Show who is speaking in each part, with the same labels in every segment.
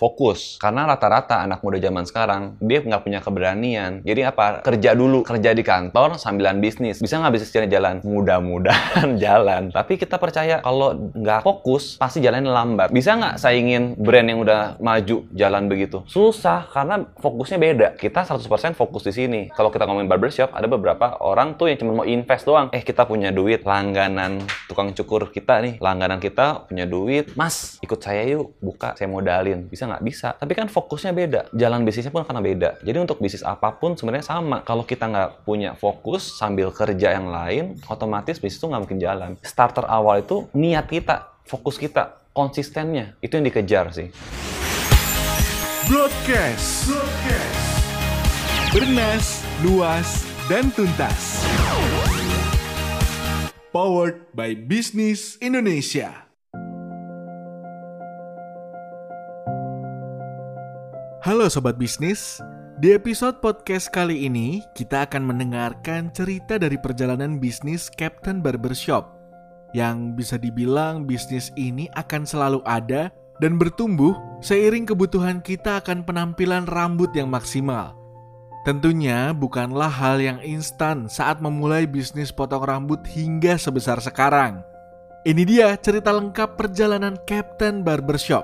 Speaker 1: fokus. Karena rata-rata anak muda zaman sekarang, dia nggak punya keberanian. Jadi apa? Kerja dulu. Kerja di kantor sambilan bisnis. Bisa nggak bisnis jalan? Mudah-mudahan jalan. Tapi kita percaya kalau nggak fokus, pasti jalannya lambat. Bisa nggak saingin brand yang udah maju jalan begitu? Susah, karena fokusnya beda. Kita 100% fokus di sini. Kalau kita ngomongin barbershop, ada beberapa orang tuh yang cuma mau invest doang. Eh, kita punya duit, langganan tukang cukur kita nih, langganan kita punya duit. Mas, ikut saya yuk, buka, saya modalin. Bisa nggak? Bisa. Tapi kan fokusnya beda. Jalan bisnisnya pun karena beda. Jadi untuk bisnis apa pun sebenarnya sama. Kalau kita nggak punya fokus sambil kerja yang lain, otomatis bisnis itu nggak mungkin jalan. Starter awal itu niat kita, fokus kita, konsistennya. Itu yang dikejar sih.
Speaker 2: Broadcast. Broadcast. Bernas, luas, dan tuntas. Powered by Business Indonesia. Halo Sobat Bisnis, di episode podcast kali ini kita akan mendengarkan cerita dari perjalanan bisnis Captain Barbershop yang bisa dibilang bisnis ini akan selalu ada dan bertumbuh seiring kebutuhan kita akan penampilan rambut yang maksimal. Tentunya bukanlah hal yang instan saat memulai bisnis potong rambut hingga sebesar sekarang. Ini dia cerita lengkap perjalanan Captain Barbershop.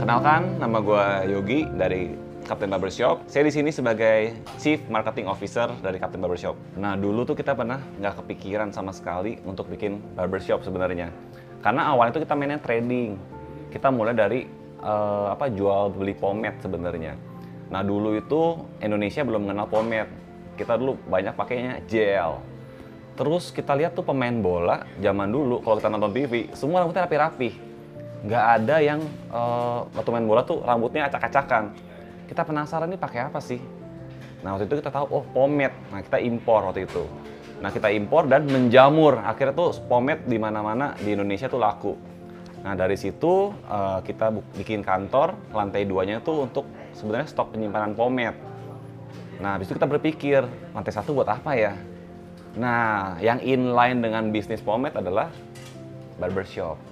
Speaker 1: Kenalkan, nama gue Yogi dari Captain Barbershop. Saya di sini sebagai Chief Marketing Officer dari Captain Barbershop. Nah, dulu tuh kita pernah nggak kepikiran sama sekali untuk bikin barbershop sebenarnya. Karena awalnya tuh kita mainnya trading. Kita mulai dari uh, apa jual beli pomade sebenarnya. Nah, dulu itu Indonesia belum mengenal pomade. Kita dulu banyak pakainya gel. Terus kita lihat tuh pemain bola zaman dulu kalau kita nonton TV, semua rambutnya rapi-rapi. Nggak ada yang uh, waktu main bola tuh rambutnya acak-acakan kita penasaran nih pakai apa sih? Nah waktu itu kita tahu oh pomade. Nah kita impor waktu itu. Nah kita impor dan menjamur. Akhirnya tuh pomade di mana-mana di Indonesia tuh laku. Nah dari situ uh, kita bikin kantor lantai duanya tuh untuk sebenarnya stok penyimpanan pomade. Nah habis itu kita berpikir lantai satu buat apa ya? Nah yang inline dengan bisnis pomade adalah barbershop.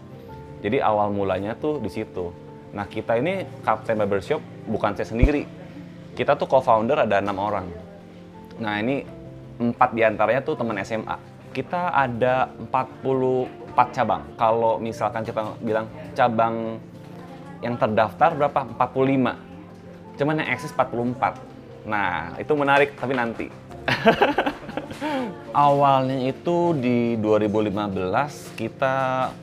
Speaker 1: Jadi awal mulanya tuh di situ. Nah kita ini Captain Barbershop bukan saya sendiri. Kita tuh co-founder ada enam orang. Nah ini empat di antaranya tuh teman SMA. Kita ada 44 cabang. Kalau misalkan kita bilang cabang yang terdaftar berapa? 45. Cuman yang eksis 44. Nah itu menarik tapi nanti. Awalnya itu di 2015 kita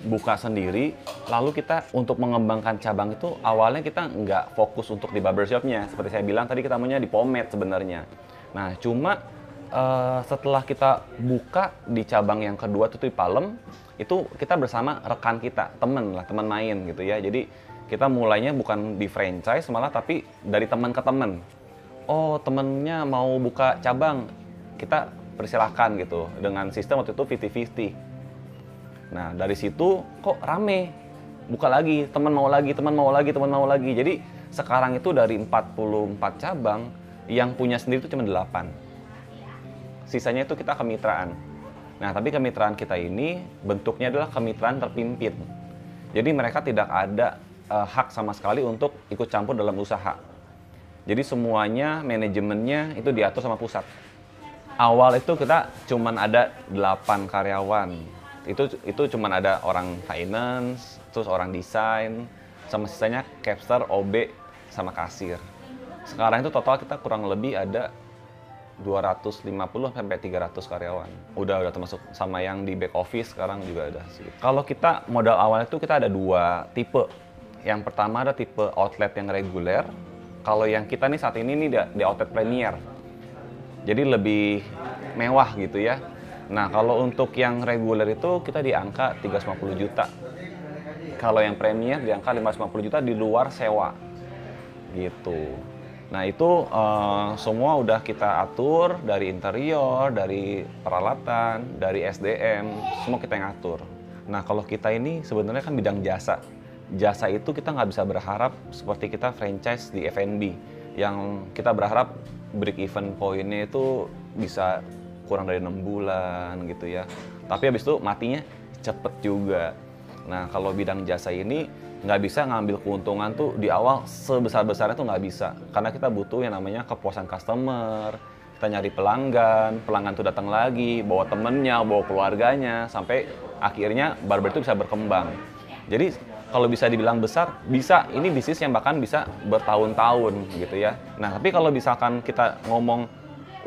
Speaker 1: buka sendiri, lalu kita untuk mengembangkan cabang itu awalnya kita nggak fokus untuk di barbershopnya. Seperti saya bilang tadi kita maunya di pomade sebenarnya. Nah cuma uh, setelah kita buka di cabang yang kedua itu di Palem, itu kita bersama rekan kita, temen lah, teman main gitu ya. Jadi kita mulainya bukan di franchise malah tapi dari teman ke teman. Oh temennya mau buka cabang, kita persilahkan gitu. Dengan sistem waktu itu 50-50 nah dari situ kok rame. Buka lagi teman mau lagi teman mau lagi teman mau lagi. Jadi sekarang itu dari 44 cabang yang punya sendiri itu cuma 8 sisanya itu kita kemitraan. Nah tapi kemitraan kita ini bentuknya adalah kemitraan terpimpin. Jadi mereka tidak ada uh, hak sama sekali untuk ikut campur dalam usaha. Jadi semuanya manajemennya itu diatur sama pusat awal itu kita cuman ada 8 karyawan. Itu itu cuman ada orang finance, terus orang desain, sama sisanya capster, OB, sama kasir. Sekarang itu total kita kurang lebih ada 250 sampai 300 karyawan. Udah udah termasuk sama yang di back office sekarang juga ada sih. Kalau kita modal awal itu kita ada dua tipe. Yang pertama ada tipe outlet yang reguler. Kalau yang kita nih saat ini nih di outlet premier jadi lebih mewah gitu ya. Nah, kalau untuk yang reguler itu kita di angka 350 juta. Kalau yang premier di angka 550 juta di luar sewa. Gitu. Nah, itu uh, semua udah kita atur dari interior, dari peralatan, dari SDM, semua kita yang atur. Nah, kalau kita ini sebenarnya kan bidang jasa. Jasa itu kita nggak bisa berharap seperti kita franchise di F&B yang kita berharap break even poinnya itu bisa kurang dari enam bulan gitu ya. Tapi habis itu matinya cepet juga. Nah, kalau bidang jasa ini nggak bisa ngambil keuntungan tuh di awal sebesar-besarnya tuh nggak bisa. Karena kita butuh yang namanya kepuasan customer, kita nyari pelanggan, pelanggan tuh datang lagi, bawa temennya, bawa keluarganya, sampai akhirnya barber itu bisa berkembang. Jadi kalau bisa dibilang besar, bisa ini bisnis yang bahkan bisa bertahun-tahun gitu ya. Nah, tapi kalau misalkan kita ngomong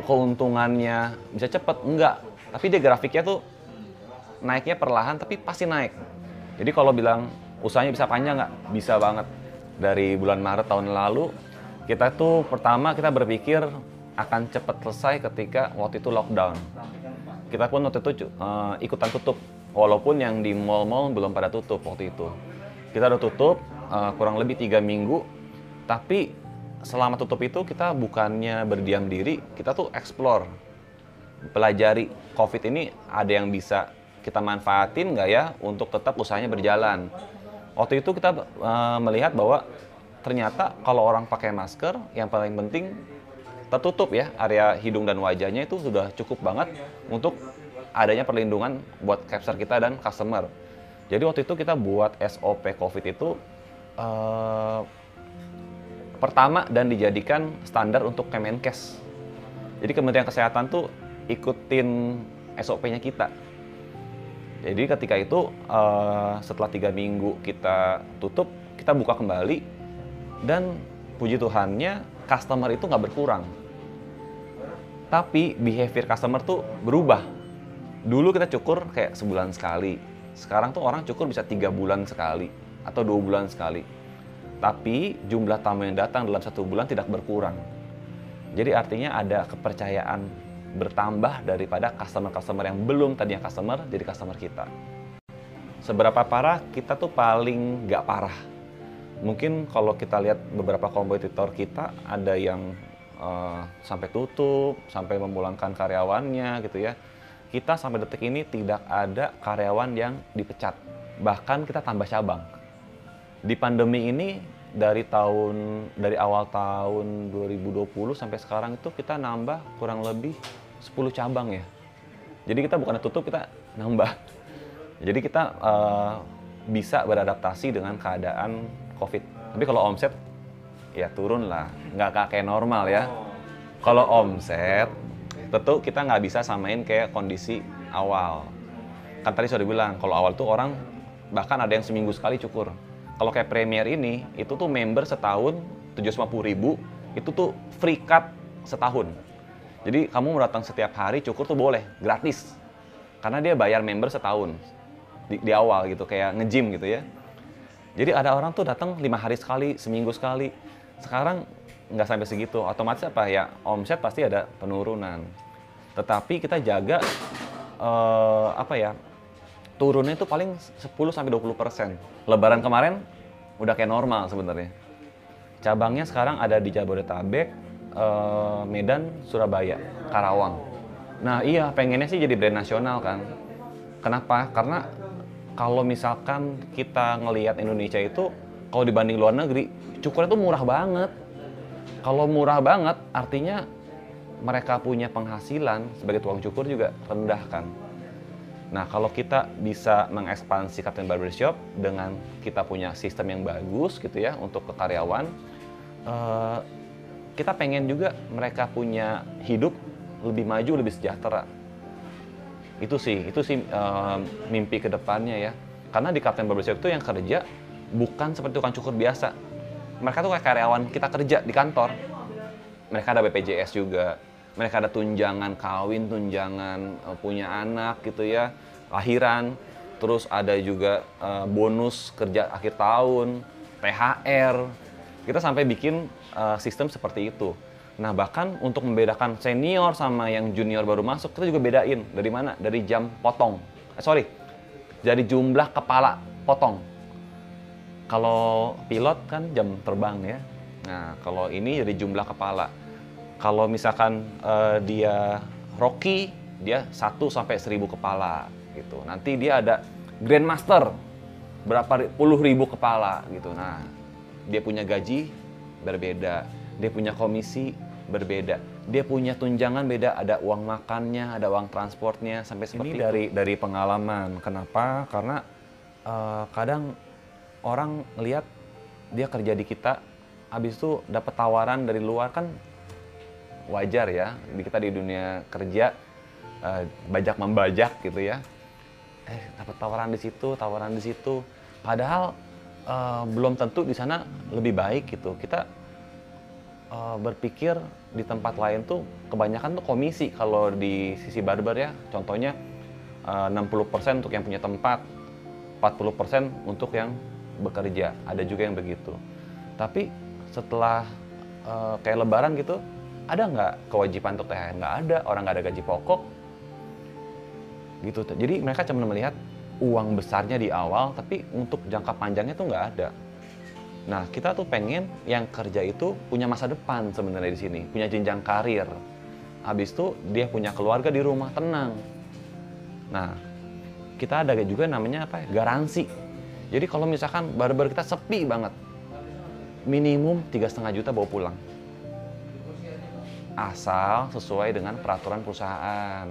Speaker 1: keuntungannya bisa cepet, enggak. Tapi dia grafiknya tuh naiknya perlahan tapi pasti naik. Jadi kalau bilang usahanya bisa panjang nggak? Bisa banget. Dari bulan Maret tahun lalu, kita tuh pertama kita berpikir akan cepat selesai ketika waktu itu lockdown. Kita pun waktu itu uh, ikutan tutup, walaupun yang di mall-mall belum pada tutup waktu itu. Kita udah tutup uh, kurang lebih tiga minggu, tapi selama tutup itu kita bukannya berdiam diri, kita tuh explore, pelajari COVID ini ada yang bisa kita manfaatin nggak ya untuk tetap usahanya berjalan. Waktu itu kita uh, melihat bahwa ternyata kalau orang pakai masker, yang paling penting tertutup ya area hidung dan wajahnya itu sudah cukup banget untuk adanya perlindungan buat capture kita dan customer. Jadi waktu itu kita buat SOP COVID itu uh, pertama dan dijadikan standar untuk Kemenkes. Jadi Kementerian Kesehatan tuh ikutin SOP-nya kita jadi ketika itu uh, setelah tiga minggu kita tutup, kita buka kembali dan puji Tuhannya customer itu nggak berkurang. Tapi behavior customer tuh berubah. Dulu kita cukur kayak sebulan sekali. Sekarang tuh orang cukur bisa tiga bulan sekali atau dua bulan sekali. Tapi jumlah tamu yang datang dalam satu bulan tidak berkurang. Jadi artinya ada kepercayaan bertambah daripada customer-customer yang belum tadinya customer jadi customer kita. Seberapa parah kita tuh paling nggak parah. Mungkin kalau kita lihat beberapa kompetitor kita ada yang uh, sampai tutup, sampai memulangkan karyawannya gitu ya. Kita sampai detik ini tidak ada karyawan yang dipecat. Bahkan kita tambah cabang. Di pandemi ini dari tahun dari awal tahun 2020 sampai sekarang itu kita nambah kurang lebih 10 cabang ya. Jadi kita bukan tutup, kita nambah. Jadi kita uh, bisa beradaptasi dengan keadaan COVID. Tapi kalau omset ya turun lah, nggak kayak normal ya. Kalau omset, tentu kita nggak bisa samain kayak kondisi awal. Kan tadi sudah bilang, kalau awal tuh orang bahkan ada yang seminggu sekali cukur kalau kayak Premier ini, itu tuh member setahun 750 ribu, itu tuh free cut setahun. Jadi kamu mau datang setiap hari cukur tuh boleh, gratis. Karena dia bayar member setahun di, di awal gitu, kayak nge-gym gitu ya. Jadi ada orang tuh datang lima hari sekali, seminggu sekali. Sekarang nggak sampai segitu, otomatis apa ya omset pasti ada penurunan. Tetapi kita jaga uh, apa ya turunnya itu paling 10 sampai 20 persen. Lebaran kemarin udah kayak normal sebenarnya. Cabangnya sekarang ada di Jabodetabek, eh, Medan, Surabaya, Karawang. Nah iya pengennya sih jadi brand nasional kan. Kenapa? Karena kalau misalkan kita ngelihat Indonesia itu kalau dibanding luar negeri, cukurnya itu murah banget. Kalau murah banget artinya mereka punya penghasilan sebagai tukang cukur juga rendah kan Nah, kalau kita bisa mengekspansi Captain Barbershop dengan kita punya sistem yang bagus gitu ya untuk ke karyawan, uh, kita pengen juga mereka punya hidup lebih maju, lebih sejahtera. Itu sih, itu sih uh, mimpi ke depannya ya. Karena di Captain Barbershop itu yang kerja bukan seperti tukang cukur biasa. Mereka tuh kayak karyawan kita kerja di kantor. Mereka ada BPJS juga, mereka ada tunjangan kawin, tunjangan uh, punya anak gitu ya, lahiran, terus ada juga uh, bonus kerja akhir tahun, THR. Kita sampai bikin uh, sistem seperti itu. Nah bahkan untuk membedakan senior sama yang junior baru masuk, kita juga bedain dari mana? Dari jam potong. Eh, sorry, dari jumlah kepala potong. Kalau pilot kan jam terbang ya. Nah kalau ini dari jumlah kepala kalau misalkan uh, dia Rocky, dia 1 sampai 1000 kepala gitu. Nanti dia ada Grandmaster berapa puluh ribu kepala gitu. Nah, dia punya gaji berbeda, dia punya komisi berbeda, dia punya tunjangan beda, ada uang makannya, ada uang transportnya sampai seperti ini dari dari pengalaman. Kenapa? Karena eh, kadang orang lihat dia kerja di kita, habis itu dapat tawaran dari luar kan wajar ya. Di kita di dunia kerja eh, bajak membajak gitu ya. Eh dapat tawaran di situ, tawaran di situ. Padahal eh, belum tentu di sana lebih baik gitu. Kita eh, berpikir di tempat lain tuh kebanyakan tuh komisi kalau di sisi barber ya. Contohnya eh, 60% untuk yang punya tempat, 40% untuk yang bekerja. Ada juga yang begitu. Tapi setelah eh, kayak lebaran gitu, ada nggak kewajiban untuk THR? Nggak ada, orang nggak ada gaji pokok. Gitu. Jadi mereka cuma melihat uang besarnya di awal, tapi untuk jangka panjangnya tuh nggak ada. Nah, kita tuh pengen yang kerja itu punya masa depan sebenarnya di sini, punya jenjang karir. Habis itu dia punya keluarga di rumah tenang. Nah, kita ada juga namanya apa ya? Garansi. Jadi kalau misalkan barber kita sepi banget, minimum tiga setengah juta bawa pulang. Asal sesuai dengan peraturan perusahaan.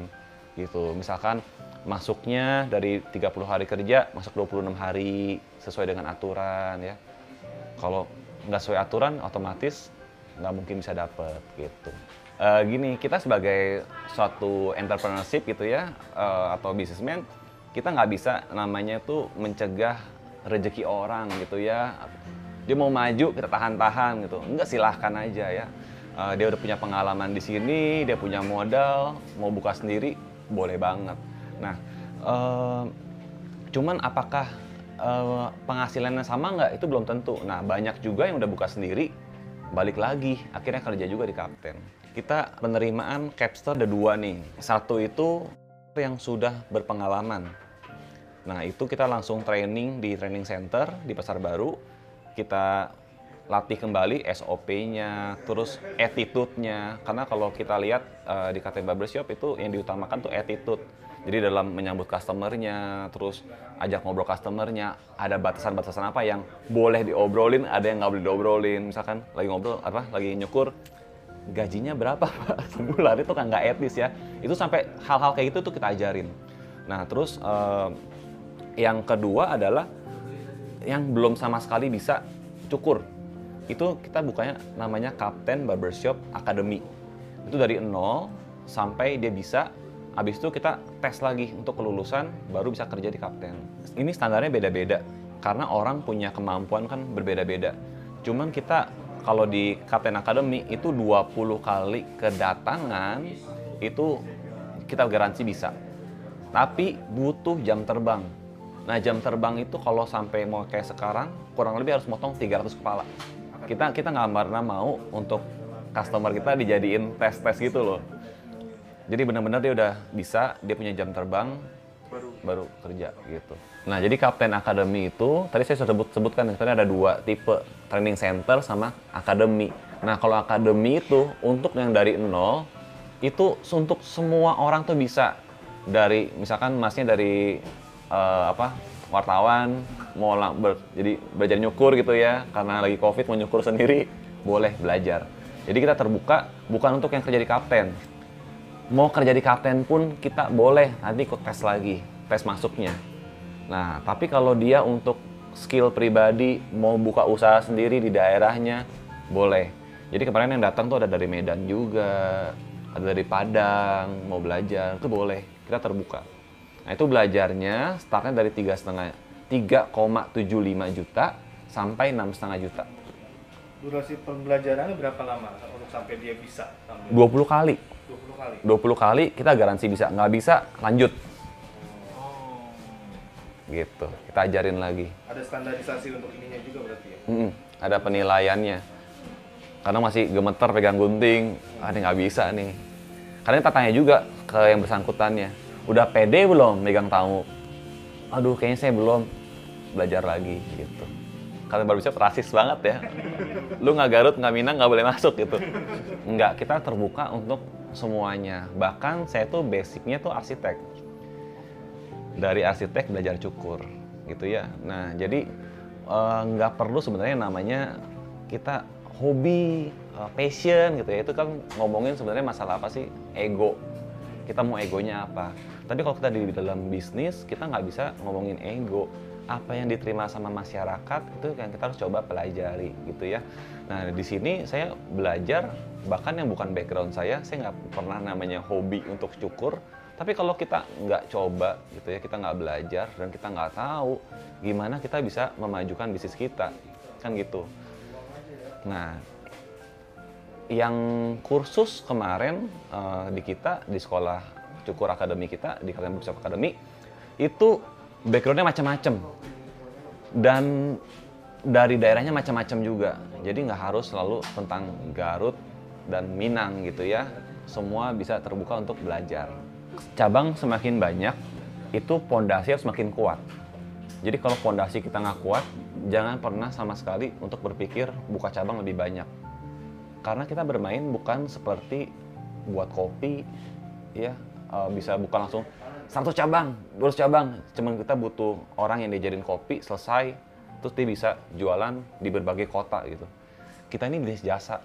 Speaker 1: Gitu. Misalkan masuknya dari 30 hari kerja, masuk 26 hari sesuai dengan aturan ya. Kalau nggak sesuai aturan, otomatis nggak mungkin bisa dapet gitu. Eh, gini, kita sebagai suatu entrepreneurship gitu ya, eh, atau businessman, kita nggak bisa namanya tuh mencegah rezeki orang gitu ya. Dia mau maju, kita tahan-tahan gitu. Enggak silahkan aja ya. Eh, dia udah punya pengalaman di sini, dia punya modal, mau buka sendiri, boleh banget. Nah, eh, cuman apakah eh, penghasilannya sama nggak? Itu belum tentu. Nah, banyak juga yang udah buka sendiri, balik lagi, akhirnya kerja juga di Kapten. Kita penerimaan Capster ada dua nih. Satu itu yang sudah berpengalaman. Nah, itu kita langsung training di training center di Pasar Baru. Kita latih kembali SOP-nya, terus attitude-nya. Karena kalau kita lihat eh, di KT Barbershop itu yang diutamakan tuh attitude. Jadi dalam menyambut customer-nya, terus ajak ngobrol customer-nya, ada batasan-batasan apa yang boleh diobrolin, ada yang nggak boleh diobrolin. Misalkan lagi ngobrol, apa, lagi nyukur, gajinya berapa sebulan itu kan nggak etis ya. Itu sampai hal-hal kayak gitu tuh kita ajarin. Nah terus eh, yang kedua adalah yang belum sama sekali bisa cukur. Itu kita bukanya namanya Kapten Barbershop Academy. Itu dari nol sampai dia bisa Habis itu kita tes lagi untuk kelulusan, baru bisa kerja di kapten. Ini standarnya beda-beda, karena orang punya kemampuan kan berbeda-beda. Cuman kita kalau di Kapten Academy itu 20 kali kedatangan, itu kita garansi bisa. Tapi butuh jam terbang. Nah jam terbang itu kalau sampai mau kayak sekarang, kurang lebih harus motong 300 kepala. Kita kita nggak pernah mau untuk customer kita dijadiin tes-tes gitu loh. Jadi benar-benar dia udah bisa, dia punya jam terbang, baru, baru kerja gitu. Nah jadi Kapten Academy itu, tadi saya sudah sebut, sebutkan sebenarnya ada dua tipe, training center sama academy. Nah kalau academy itu untuk yang dari nol, itu untuk semua orang tuh bisa. Dari misalkan masnya dari eh, apa wartawan mau ber- jadi belajar nyukur gitu ya karena lagi covid mau nyukur sendiri boleh belajar jadi kita terbuka bukan untuk yang kerja di kapten mau kerja di kapten pun kita boleh nanti ikut tes lagi, tes masuknya. Nah, tapi kalau dia untuk skill pribadi mau buka usaha sendiri di daerahnya, boleh. Jadi kemarin yang datang tuh ada dari Medan juga, ada dari Padang, mau belajar, itu boleh. Kita terbuka. Nah, itu belajarnya startnya dari tiga setengah 3,75 juta sampai enam setengah juta.
Speaker 2: Durasi pembelajarannya berapa lama untuk sampai dia bisa? Sampai
Speaker 1: 20 kali.
Speaker 2: 20 kali.
Speaker 1: 20 kali kita garansi bisa. Nggak bisa, lanjut.
Speaker 2: Oh.
Speaker 1: Gitu. Kita ajarin lagi.
Speaker 2: Ada standarisasi untuk ininya juga berarti ya?
Speaker 1: Mm-mm, ada penilaiannya. Karena masih gemeter pegang gunting, ah ini nggak bisa nih. Karena kita tanya juga ke yang bersangkutannya, udah pede belum megang tamu? Aduh, kayaknya saya belum belajar lagi gitu. Baru bisa rasis banget ya. Lu nggak Garut, nggak Minang, nggak boleh masuk gitu. Enggak, kita terbuka untuk semuanya. Bahkan saya tuh basicnya tuh arsitek. Dari arsitek belajar cukur gitu ya. Nah, jadi eh, nggak perlu sebenarnya namanya kita hobi, eh, passion gitu ya. Itu kan ngomongin sebenarnya masalah apa sih? Ego. Kita mau egonya apa? Tapi kalau kita di dalam bisnis, kita nggak bisa ngomongin ego. apa yang diterima sama masyarakat itu yang kita harus coba pelajari gitu ya. Nah di sini saya belajar bahkan yang bukan background saya, saya nggak pernah namanya hobi untuk cukur. Tapi kalau kita nggak coba gitu ya, kita nggak belajar dan kita nggak tahu gimana kita bisa memajukan bisnis kita, kan gitu. Nah, yang kursus kemarin uh, di kita di sekolah cukur akademi kita di kalian Bookshop Academy itu backgroundnya macam-macam. Dan dari daerahnya macam-macam juga. Jadi nggak harus selalu tentang Garut dan Minang gitu ya. Semua bisa terbuka untuk belajar. Cabang semakin banyak itu pondasi semakin kuat. Jadi kalau pondasi kita nggak kuat jangan pernah sama sekali untuk berpikir buka cabang lebih banyak karena kita bermain bukan seperti buat kopi ya uh, bisa buka langsung satu cabang, 200 cabang. Cuman kita butuh orang yang diajarin kopi selesai, terus dia bisa jualan di berbagai kota gitu. Kita ini bisnis jasa,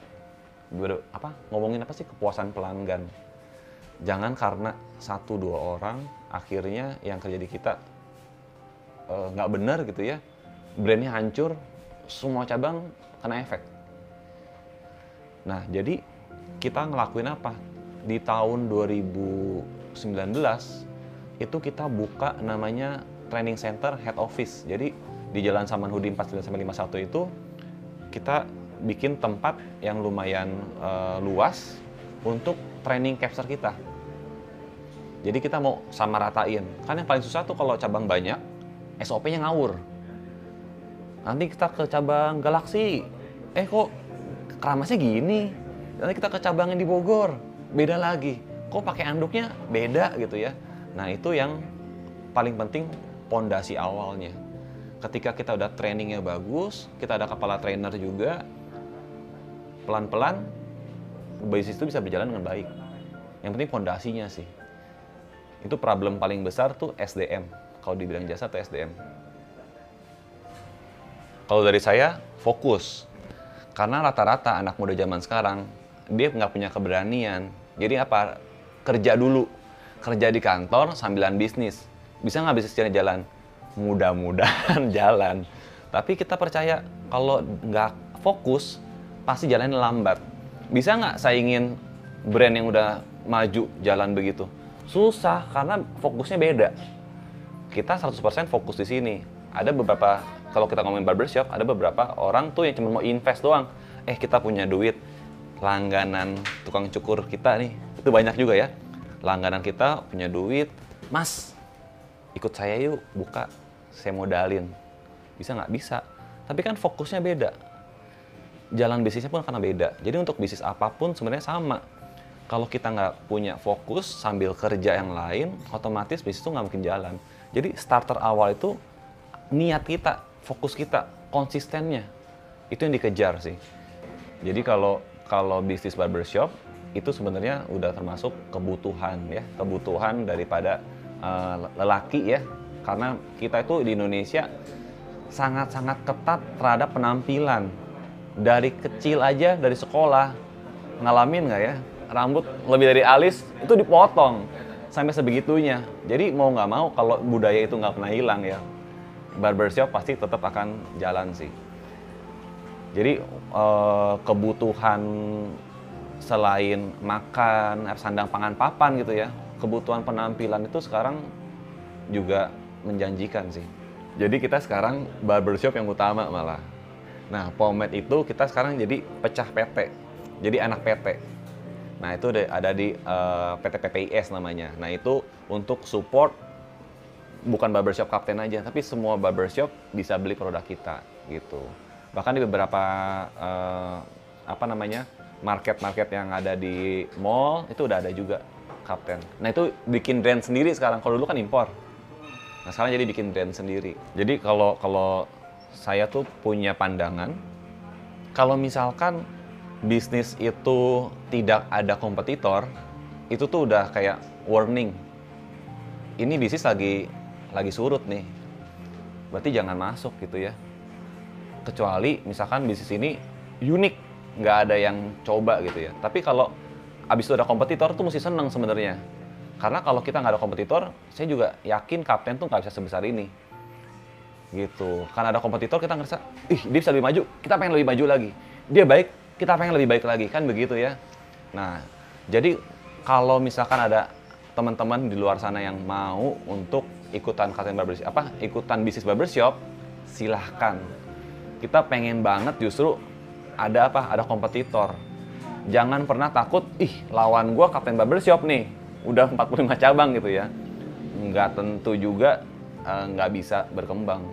Speaker 1: Ber, apa ngomongin apa sih kepuasan pelanggan. Jangan karena satu dua orang akhirnya yang kerja di kita eh, nggak uh, benar gitu ya, brandnya hancur, semua cabang kena efek. Nah jadi kita ngelakuin apa? Di tahun 2019 itu kita buka namanya training center head office. Jadi di Jalan Samanhudi 49 sampai 51 itu kita bikin tempat yang lumayan uh, luas untuk training capture kita. Jadi kita mau sama ratain. Kan yang paling susah tuh kalau cabang banyak, SOP-nya ngawur. Nanti kita ke cabang Galaxy, eh kok keramasnya gini. Nanti kita ke cabang yang di Bogor, beda lagi. Kok pakai anduknya beda gitu ya. Nah, itu yang paling penting pondasi awalnya. Ketika kita udah trainingnya bagus, kita ada kepala trainer juga, pelan-pelan bisnis itu bisa berjalan dengan baik. Yang penting pondasinya sih. Itu problem paling besar tuh SDM. Kalau dibilang jasa atau SDM. Kalau dari saya, fokus. Karena rata-rata anak muda zaman sekarang, dia nggak punya keberanian. Jadi apa? Kerja dulu kerja di kantor sambilan bisnis. Bisa nggak bisnisnya jalan? Mudah-mudahan jalan. Tapi kita percaya kalau nggak fokus, pasti jalannya lambat. Bisa nggak saingin brand yang udah maju jalan begitu? Susah, karena fokusnya beda. Kita 100% fokus di sini. Ada beberapa, kalau kita ngomongin barbershop, ada beberapa orang tuh yang cuma mau invest doang. Eh, kita punya duit, langganan tukang cukur kita nih, itu banyak juga ya langganan kita punya duit, mas ikut saya yuk buka, saya modalin. Bisa nggak? Bisa. Tapi kan fokusnya beda. Jalan bisnisnya pun karena beda. Jadi untuk bisnis apa pun sebenarnya sama. Kalau kita nggak punya fokus sambil kerja yang lain, otomatis bisnis itu nggak mungkin jalan. Jadi starter awal itu niat kita, fokus kita, konsistennya. Itu yang dikejar sih. Jadi kalau kalau bisnis barbershop itu sebenarnya udah termasuk kebutuhan ya, kebutuhan daripada uh, lelaki ya. Karena kita itu di Indonesia sangat-sangat ketat terhadap penampilan. Dari kecil aja dari sekolah ngalamin nggak ya rambut lebih dari alis itu dipotong sampai sebegitunya. Jadi mau nggak mau kalau budaya itu nggak pernah hilang ya barbershop pasti tetap akan jalan sih. Jadi uh, kebutuhan selain makan, sandang pangan papan gitu ya, kebutuhan penampilan itu sekarang juga menjanjikan sih. Jadi kita sekarang barbershop yang utama malah. Nah, pomade itu kita sekarang jadi pecah PT. Jadi anak PT. Nah, itu ada di uh, PT PPIS namanya. Nah, itu untuk support bukan barbershop kapten aja, tapi semua barbershop bisa beli produk kita gitu. Bahkan di beberapa uh, apa namanya? market-market yang ada di mall itu udah ada juga kapten. Nah itu bikin brand sendiri sekarang. Kalau dulu kan impor. Nah sekarang jadi bikin brand sendiri. Jadi kalau kalau saya tuh punya pandangan, kalau misalkan bisnis itu tidak ada kompetitor, itu tuh udah kayak warning. Ini bisnis lagi lagi surut nih. Berarti jangan masuk gitu ya. Kecuali misalkan bisnis ini unik nggak ada yang coba gitu ya. Tapi kalau abis itu ada kompetitor tuh mesti seneng sebenarnya. Karena kalau kita nggak ada kompetitor, saya juga yakin kapten tuh nggak bisa sebesar ini. gitu karena ada kompetitor kita ngerasa ih dia bisa lebih maju kita pengen lebih maju lagi dia baik kita pengen lebih baik lagi kan begitu ya nah jadi kalau misalkan ada teman-teman di luar sana yang mau untuk ikutan KTM barbershop apa ikutan bisnis barbershop silahkan. Kita pengen banget justru ada apa ada kompetitor. Jangan pernah takut ih lawan gua Kapten Barbershop nih udah 45 cabang gitu ya. Nggak tentu juga eh, nggak bisa berkembang.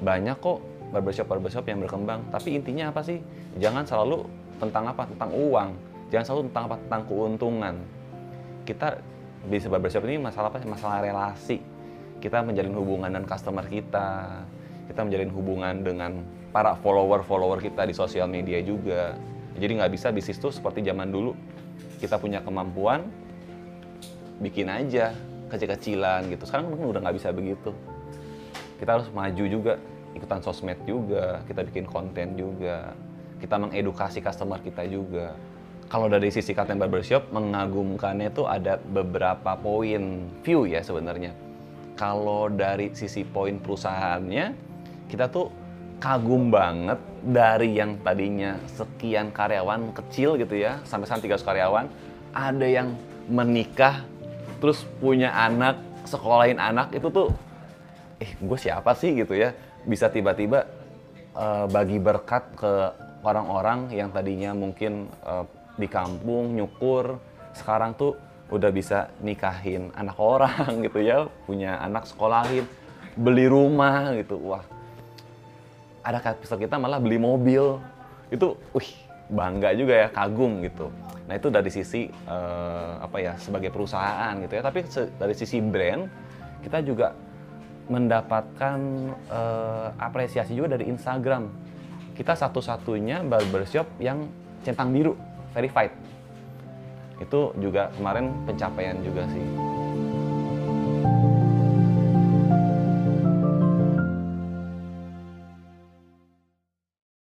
Speaker 1: Banyak kok barbershop barbershop yang berkembang. Tapi intinya apa sih? Jangan selalu tentang apa? Tentang uang. Jangan selalu tentang apa? Tentang keuntungan. Kita bisnis barbershop ini masalah apa masalah relasi kita menjalin hubungan dengan customer kita. Kita menjalin hubungan dengan para follower-follower kita di sosial media juga. Jadi nggak bisa bisnis tuh seperti zaman dulu. Kita punya kemampuan bikin aja kecil-kecilan gitu. Sekarang kan udah nggak bisa begitu. Kita harus maju juga ikutan sosmed juga kita bikin konten juga. Kita mengedukasi customer kita juga. Kalau dari sisi Katen Barbershop mengagumkannya itu ada beberapa poin view ya sebenarnya kalau dari sisi poin perusahaannya kita tuh kagum banget dari yang tadinya sekian karyawan kecil gitu ya sampai sekarang 300 karyawan ada yang menikah terus punya anak sekolahin anak itu tuh eh gue siapa sih? gitu ya. Bisa tiba-tiba eh, bagi berkat ke orang-orang yang tadinya mungkin eh, di kampung nyukur sekarang tuh udah bisa nikahin anak orang gitu ya punya anak sekolahin beli rumah gitu. Wah ada capital kita malah beli mobil. Itu wih bangga juga ya kagum gitu. Nah itu dari sisi eh, apa ya sebagai perusahaan gitu ya. Tapi dari sisi brand kita juga mendapatkan eh, apresiasi juga dari Instagram. Kita satu-satunya barbershop yang centang biru verified itu juga kemarin pencapaian juga sih